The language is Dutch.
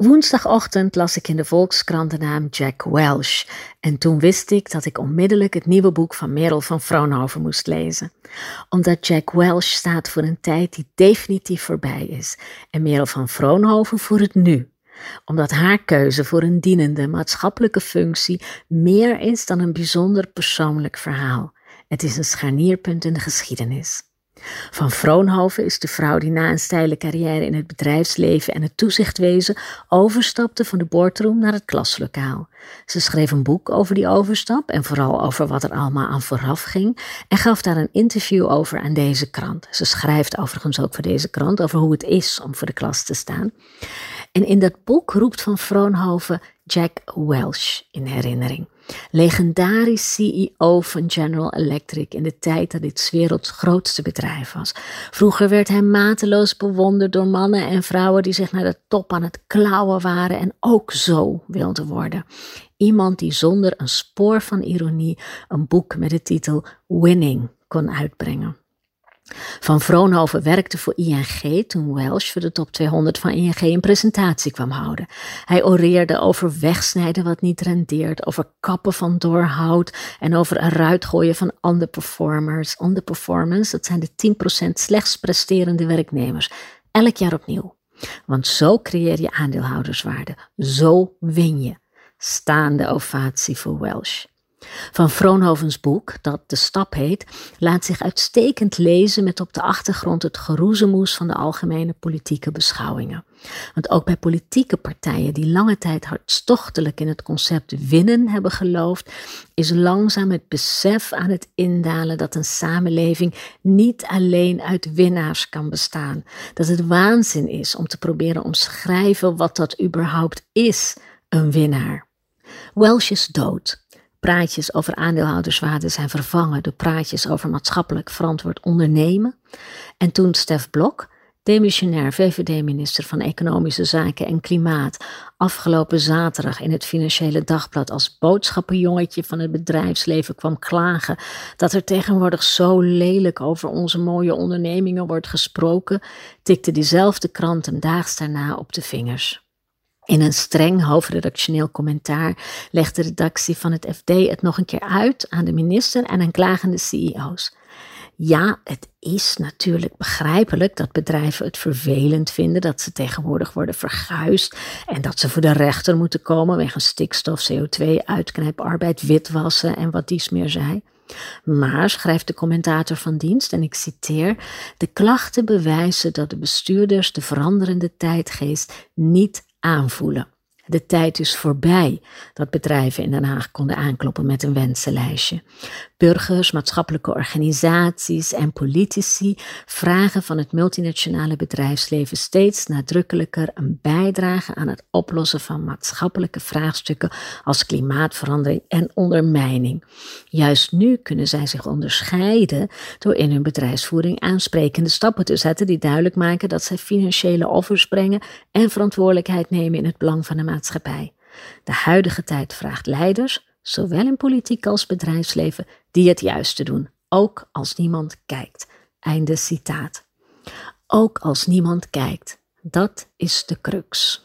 Woensdagochtend las ik in de Volkskrant de naam Jack Welch en toen wist ik dat ik onmiddellijk het nieuwe boek van Merel van Vroonhoven moest lezen. Omdat Jack Welch staat voor een tijd die definitief voorbij is en Merel van Vroonhoven voor het nu. Omdat haar keuze voor een dienende maatschappelijke functie meer is dan een bijzonder persoonlijk verhaal. Het is een scharnierpunt in de geschiedenis. Van Vroonhoven is de vrouw die na een steile carrière in het bedrijfsleven en het toezichtwezen overstapte van de boardroom naar het klaslokaal. Ze schreef een boek over die overstap en vooral over wat er allemaal aan vooraf ging en gaf daar een interview over aan deze krant. Ze schrijft overigens ook voor deze krant over hoe het is om voor de klas te staan. En in dat boek roept Van Vroonhoven Jack Welch in herinnering. Legendarisch CEO van General Electric in de tijd dat dit werelds grootste bedrijf was. Vroeger werd hij mateloos bewonderd door mannen en vrouwen die zich naar de top aan het klauwen waren en ook zo wilden worden. Iemand die zonder een spoor van ironie een boek met de titel Winning kon uitbrengen. Van Vroonhoven werkte voor ING toen Welsh voor de top 200 van ING een presentatie kwam houden. Hij oreerde over wegsnijden wat niet rendeert, over kappen van doorhout en over eruit gooien van underperformers. Underperformance, dat zijn de 10% slechts presterende werknemers. Elk jaar opnieuw. Want zo creëer je aandeelhouderswaarde. Zo win je. Staande ovatie voor Welsh. Van Vroonhovens boek, dat De Stap heet, laat zich uitstekend lezen met op de achtergrond het geroezemoes van de algemene politieke beschouwingen. Want ook bij politieke partijen die lange tijd hartstochtelijk in het concept winnen hebben geloofd, is langzaam het besef aan het indalen dat een samenleving niet alleen uit winnaars kan bestaan. Dat het waanzin is om te proberen omschrijven wat dat überhaupt is, een winnaar. Welsh is dood. Praatjes over aandeelhouderswaarde zijn vervangen door praatjes over maatschappelijk verantwoord ondernemen. En toen Stef Blok, demissionair VVD-minister van Economische Zaken en Klimaat, afgelopen zaterdag in het Financiële Dagblad als boodschappenjongetje van het bedrijfsleven kwam klagen dat er tegenwoordig zo lelijk over onze mooie ondernemingen wordt gesproken, tikte diezelfde krant hem daags daarna op de vingers. In een streng hoofdredactioneel commentaar legt de redactie van het FD het nog een keer uit aan de minister en aan klagende CEO's. Ja, het is natuurlijk begrijpelijk dat bedrijven het vervelend vinden dat ze tegenwoordig worden verguisd en dat ze voor de rechter moeten komen wegens stikstof, CO2, uitknijparbeid, witwassen en wat dies meer zij. Maar, schrijft de commentator van dienst, en ik citeer: De klachten bewijzen dat de bestuurders de veranderende tijdgeest niet aanvoelen. De tijd is voorbij dat bedrijven in Den Haag konden aankloppen met een wensenlijstje. Burgers, maatschappelijke organisaties en politici vragen van het multinationale bedrijfsleven steeds nadrukkelijker een bijdrage aan het oplossen van maatschappelijke vraagstukken als klimaatverandering en ondermijning. Juist nu kunnen zij zich onderscheiden door in hun bedrijfsvoering aansprekende stappen te zetten die duidelijk maken dat zij financiële offers brengen en verantwoordelijkheid nemen in het belang van de De huidige tijd vraagt leiders, zowel in politiek als bedrijfsleven, die het juiste doen, ook als niemand kijkt. Einde citaat. Ook als niemand kijkt. Dat is de crux.